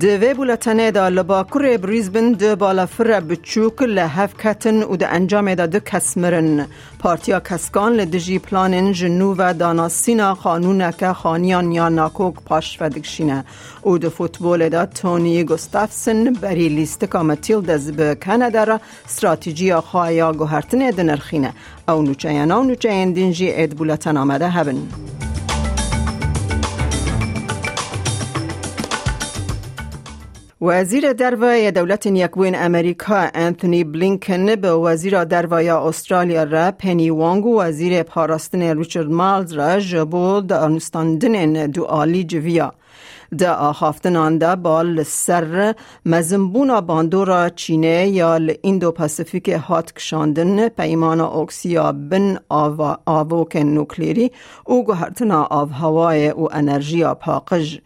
دوی بولتنه دا لباکر بریزبن دو بالا فر بچوک لحف کتن و ده انجام دا دو کس مرن. پارتیا کسکان لدجی پلانن جنو و دانا سینا قانون که خانیان یا ناکوک پاش فدکشینه او ده فوتبول دا تونی گستافسن بری لیست کامتیل دز به کنده را استراتیجی خواهیا گوهرتن دنرخینه او نوچه ینا و نوچه دینجی اید بولتن آمده هبن وزیر دروای دولت یکوین امریکا انتونی بلینکن به وزیر دروای استرالیا را پنی وانگ و وزیر پاراستن ریچارد مالز را جبو دانستاندن دو آلی جویا. دا آخافتن دا بال سر مزنبونا باندورا چینه یا ایندو پاسیفیک هات کشاندن پیمان اوکسیا بن آووک نوکلیری او گوهرتنا آف هوای و انرژیا پاقج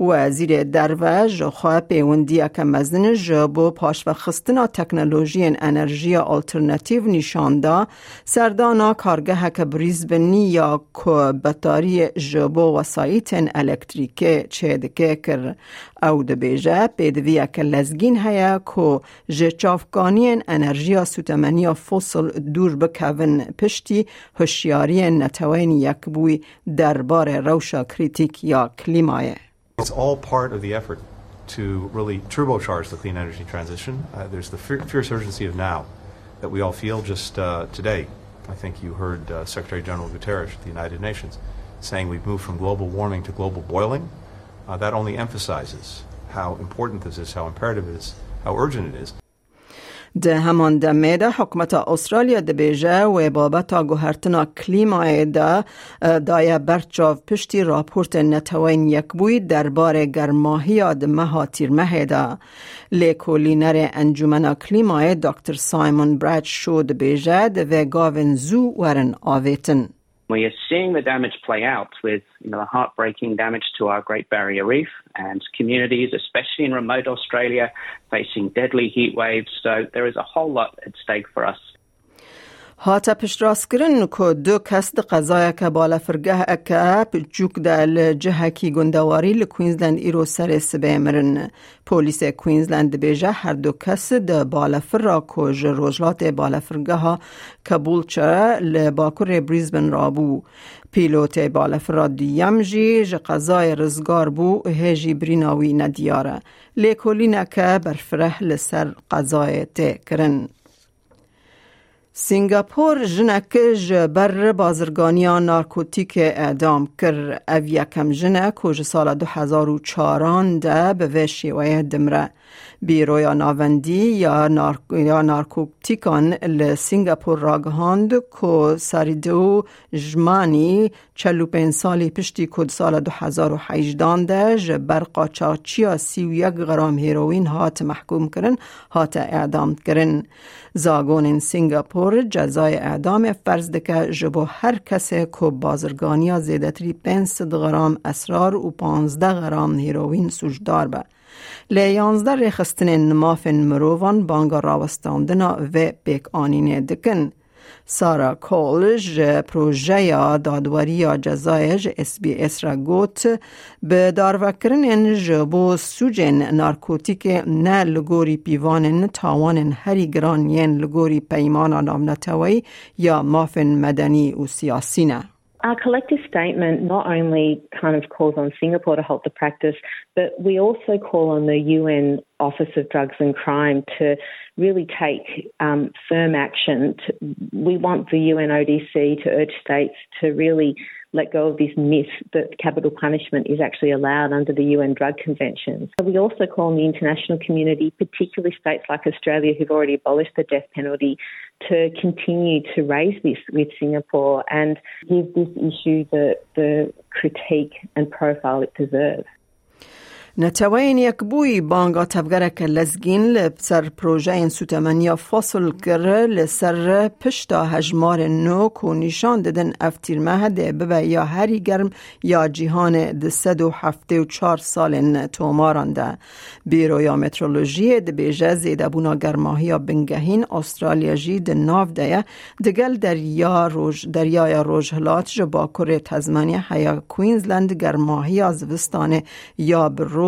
وزیر دروژ خواه پیوندی که مزن جبو پاش و خستنا تکنولوژی انرژی آلترناتیو نشانده سردانا کارگه که بریزبنی یا که بطاری جبو وسایت الکتریکه چه دکه کر. او ده بیجه پیدوی که لزگین هیا که جچافکانی انرژی سوتمنی فوسل دور بکون. پشتی هشیاری نتوین یک بوی دربار روشا کریتیک یا کلیمایه It's all part of the effort to really turbocharge the clean energy transition. Uh, there's the fierce urgency of now that we all feel just uh, today. I think you heard uh, Secretary General Guterres of the United Nations saying we've moved from global warming to global boiling. Uh, that only emphasizes how important this is, how imperative it is, how urgent it is. ده همان دمه ده حکمت استرالیا ده بیجه و بابتا گوهرتنا کلیمای ده دای برچاو پشتی راپورت نتوین یک بوی دربار گرماهی ده مها تیر مه ده لیکولینر انجومن کلیمای دکتر سایمون براد شود بیجه و گاون زو ورن آویتن We are seeing the damage play out with you know, the heartbreaking damage to our Great Barrier Reef and communities, especially in remote Australia, facing deadly heat waves. So there is a whole lot at stake for us هاتا پشت راست کرن که دو کس ده قضای که بالا فرگه اکا جوک ده لجهه کی گندواری لکوینزلند ایرو سر سبه مرن. پولیس کوینزلند بیجه هر دو کس ده بالا فر را کج روجلات بالا فرگه ها کبول چه لباکر بریزبن را بو. پیلوت بالا فر را دیم جی ج قضای رزگار بو هجی بریناوی ندیاره. لیکولی نکه برفره لسر قضای ته کرن. سنگاپور جنک بر بازرگانی نارکوتیک اعدام کر او یکم جنک که سال 2004 ده به وشیوه دمره بیرویا ناوندی یا, نار... یا نارکوتیکان لسنگاپور راگهاند که ساریدو جمانی چلو پین سالی پشتی کد سال 2018 ده جبر و یک غرام هیروین هات محکوم کرن هات اعدام کرن زاگون سنگاپور جزای اعدام فرض دکه جبو هر کسی که بازرگانی زیدتری 500 غرام اسرار و 15 غرام هیروین سوجدار به لی یانزده ریخستن مافن مروان بانگا راوستاندنا و بیک آنینه دکن. سارا کولج پروژه دادواری جزایج اس بی اس را گوت به داروکرن جبو سوجن نارکوتیک نه لگوری پیوانن تاوان هری گران ین لگوری پیمان نامنتوی یا مافن مدنی و سیاسی نه. Our collective statement not only kind of calls on Singapore to halt the practice, but we also call on the UN Office of Drugs and Crime to really take um, firm action. To, we want the UNODC to urge states to really let go of this myth that capital punishment is actually allowed under the UN Drug conventions. We also call on the international community, particularly states like Australia who've already abolished the death penalty, to continue to raise this with Singapore and give this issue the, the critique and profile it deserves. نتوین یک بوی بانگا تفگرک لزگین لسر پروژه این سوتمنیا فاصل کر لسر پشتا هجمار نو کو نشان ددن افتیر مهده ببه یا هری گرم یا جیهان ده سد و هفته و چار سال توماران ده بیرو یا مترولوژی ده بیجه زیده بونا گرماهی بنگهین استرالیا جی ده ناف ده دگل دریا روش دریای روژهلات جبا کره تزمانی حیا کوینزلند گرماهی از وستانه یا برو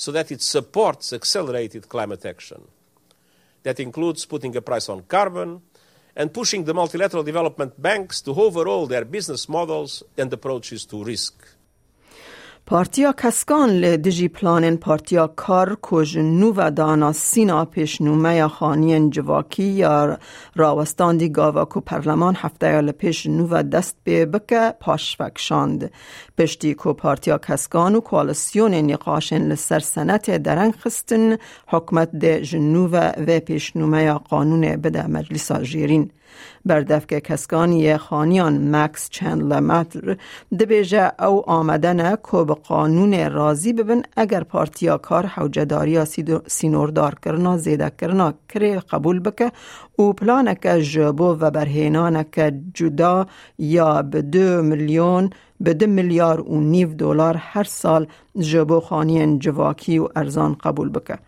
so that it supports accelerated climate action. That includes putting a price on carbon and pushing the multilateral development banks to overhaul their business models and approaches to risk. پارتیا کسکان ل دجی پلانن پارتیا کار کج نو و دانا سینا پیش نومه خانی جواکی یا راوستان دی گاوا کو پرلمان هفته یا پیش نو و دست به بکه پاشفک شاند پشتی کو پارتیا کسکان و کوالسیون نقاشن لسر سنت درنگ خستن حکمت ده جنو و پیش نومه قانون بده مجلس جیرین بردفک کسکانی خانیان مکس چندل متر دبیجه او آمدن که به قانون رازی ببن اگر پارتیا کار کرنا زیده کرنا کری قبول بکه او پلانک جبو و برهینانک جدا یا به دو میلیون به دو میلیار و نیو دلار هر سال جبو خانین جواکی و ارزان قبول بکه.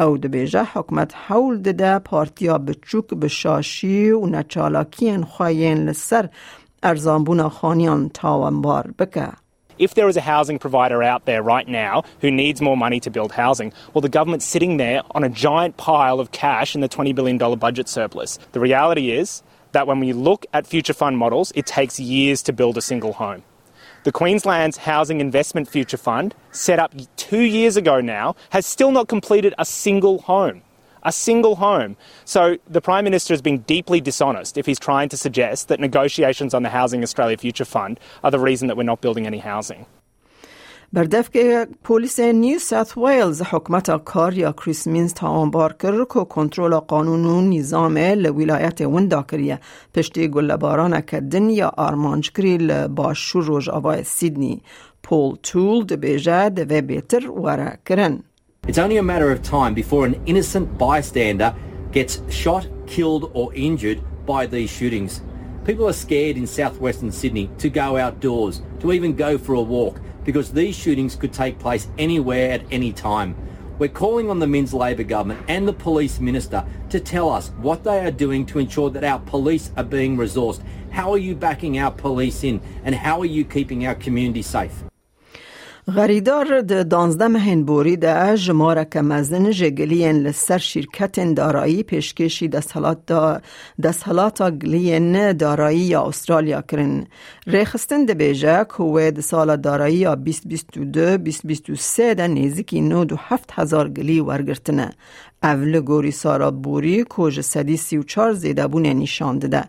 او دبیجه حکمت حول دده پارتیا بچوک بشاشی و نچالاکین خواهین لسر ارزانبون خانیان تاوانبار بکه. If there is a housing provider out there right now who needs more money to build housing, well, the government's sitting there on a giant pile of cash in the $20 billion budget surplus. The reality is that when we look at future fund models, it takes years to build a single home. The Queensland's Housing Investment Future Fund, set up two years ago now, has still not completed a single home. A single home. So the Prime Minister has been deeply dishonest if he's trying to suggest that negotiations on the Housing Australia Future Fund are the reason that we're not building any housing. بردفک پلیس نیو ساوت ویلز حکمت کار یا کریسمینز تا آنبار کرد که کنترل قانون و نظام لولایت وندا کریه پشتی گلباران کدن یا آرمانج کری لباشور روژ آوای سیدنی پول تول دبیجه دوی بیتر وره کرن It's only a matter of time before an innocent bystander gets shot, killed or injured by these shootings. People are scared in southwestern Sydney to go outdoors, to even go for a walk. Because these shootings could take place anywhere at any time. We're calling on the Minns Labor government and the police minister to tell us what they are doing to ensure that our police are being resourced. How are you backing our police in and how are you keeping our community safe? غریدار د دانزده مهین بوری ده جماره که مزن جگلین لسر شرکت دارایی پیشکشی دستحالات گلین دارایی یا استرالیا کرن. ریخستن ده بیجه که ده سال دارایی یا 2022 2023 ده نیزیکی نو دو هفت هزار گلی ورگرتنه. اول گوری سارا بوری کوژ سدی سی و چار زیده بونه نشان ده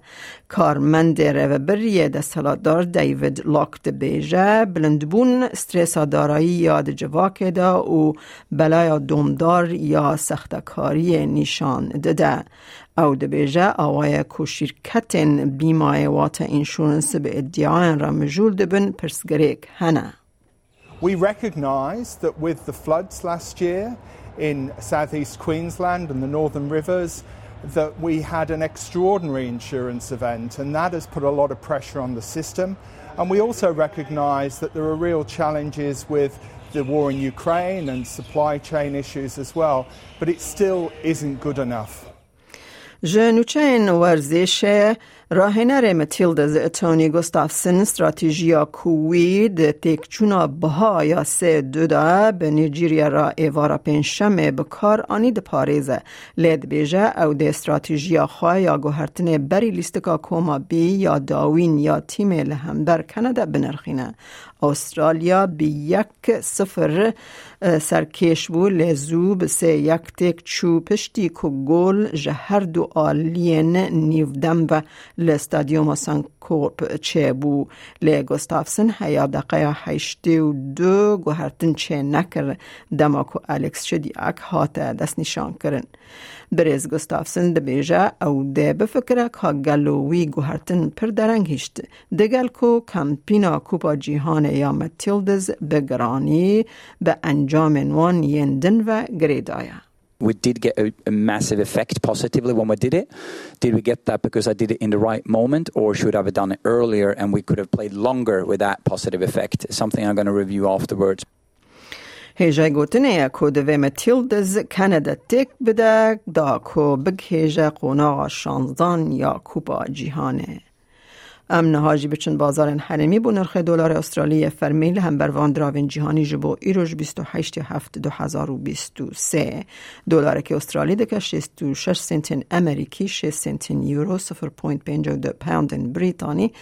کارمند روبری دستالاتدار دیوید لاکت بیجه بلندبون استرس دارایی یاد جواک دا و بلای دومدار یا سختکاری نشان داده او ده بیجه آوای کو شرکت بیمای وات انشورنس به ادعای را مجول دبن پرسگریک هنه We recognise that with the floods last year in southeast Queensland and the Northern Rivers that we had an extraordinary insurance event, and that has put a lot of pressure on the system. And we also recognise that there are real challenges with the war in Ukraine and supply chain issues as well, but it still isn't good enough. جنوچین ورزش راهنر متیلدز اتونی گستافسن استراتژیا کووی د تکچونا بها یا سه دو دا به نیجیریا را ایوارا پنشمه بکار آنی د پاریزه لید بیجه او د استراتژیا خواه یا گوهرتن بری لیستکا کوما بی یا داوین یا تیم لهمبر کنده بنرخینه استرالیا به یک صفر سرکش بو لزو به سه یک تک چو پشتی که گل جهر دو آلین نیودم و لستادیوم سانکوپ چه بو لی گستافسن هیا دقیقه هشتی و دو گوهرتن چه نکر دماکو الکس شدی اک هات دست نشان کرن برز گستافسن دبیجه او ده بفکره که گلووی گوهرتن پر درنگ هشت دگل کو کمپینا کوپا جیهان یا متیلدز بگرانی به انجام وان یندن و گریدایا we did get a, a, massive effect positively when we did it. Did we get that because I did it in the right moment, or should I have done it earlier and we could have played longer with that positive effect? Something I'm going to review afterwards. هیجا گوتنه کو دوی متیلدز کانادا تک بده دا کو بگ هیجا قونا شانزدان یا کوپا جیهانه ام نهاجی بچن بازار حرمی بو نرخ دلار استرالی فرمیل هم بر وان دراوین جهانی جبو ایروش 28 هفت 2023 دلار که استرالی دکه 66 سنت امریکی 6 سنت یورو 0.52 پوند بریتانی.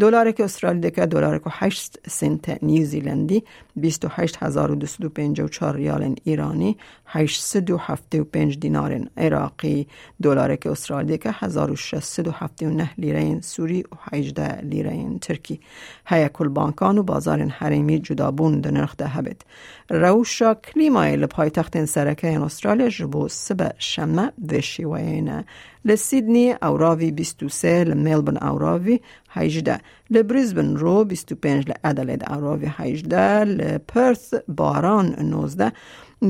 دلار که استرالی دکه دلار که 8 سنت نیوزیلندی 28254 ریال ایرانی 875 دینار عراقی. دلار که استرالی دکه 1679 لیره سوری و 18 لیره ترکی. هیا کل بانکان و بازار حریمی جدابون ده نرخ ده هبت روشا کلیمای لپای تخت سرکه استرالیا جبو سبه شمه و شیوینه لسیدنی اوراوی 23 لملبن اوراوی 18 لبریزبن رو 25 لادلید اوراوی 18 لپرث باران 19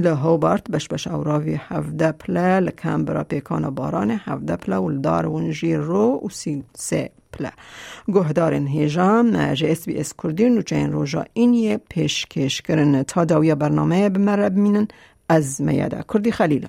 لهوبارت بش بش اوراوی 17 پله لکمبرا پیکان باران 17 پله ولدار ونجیر رو و سی سه پله گهدارن هیجام جه اس بی اس کردین و چین روژا اینیه پیشکش کرن تا داوی برنامه بمره بمینن از میاده کردی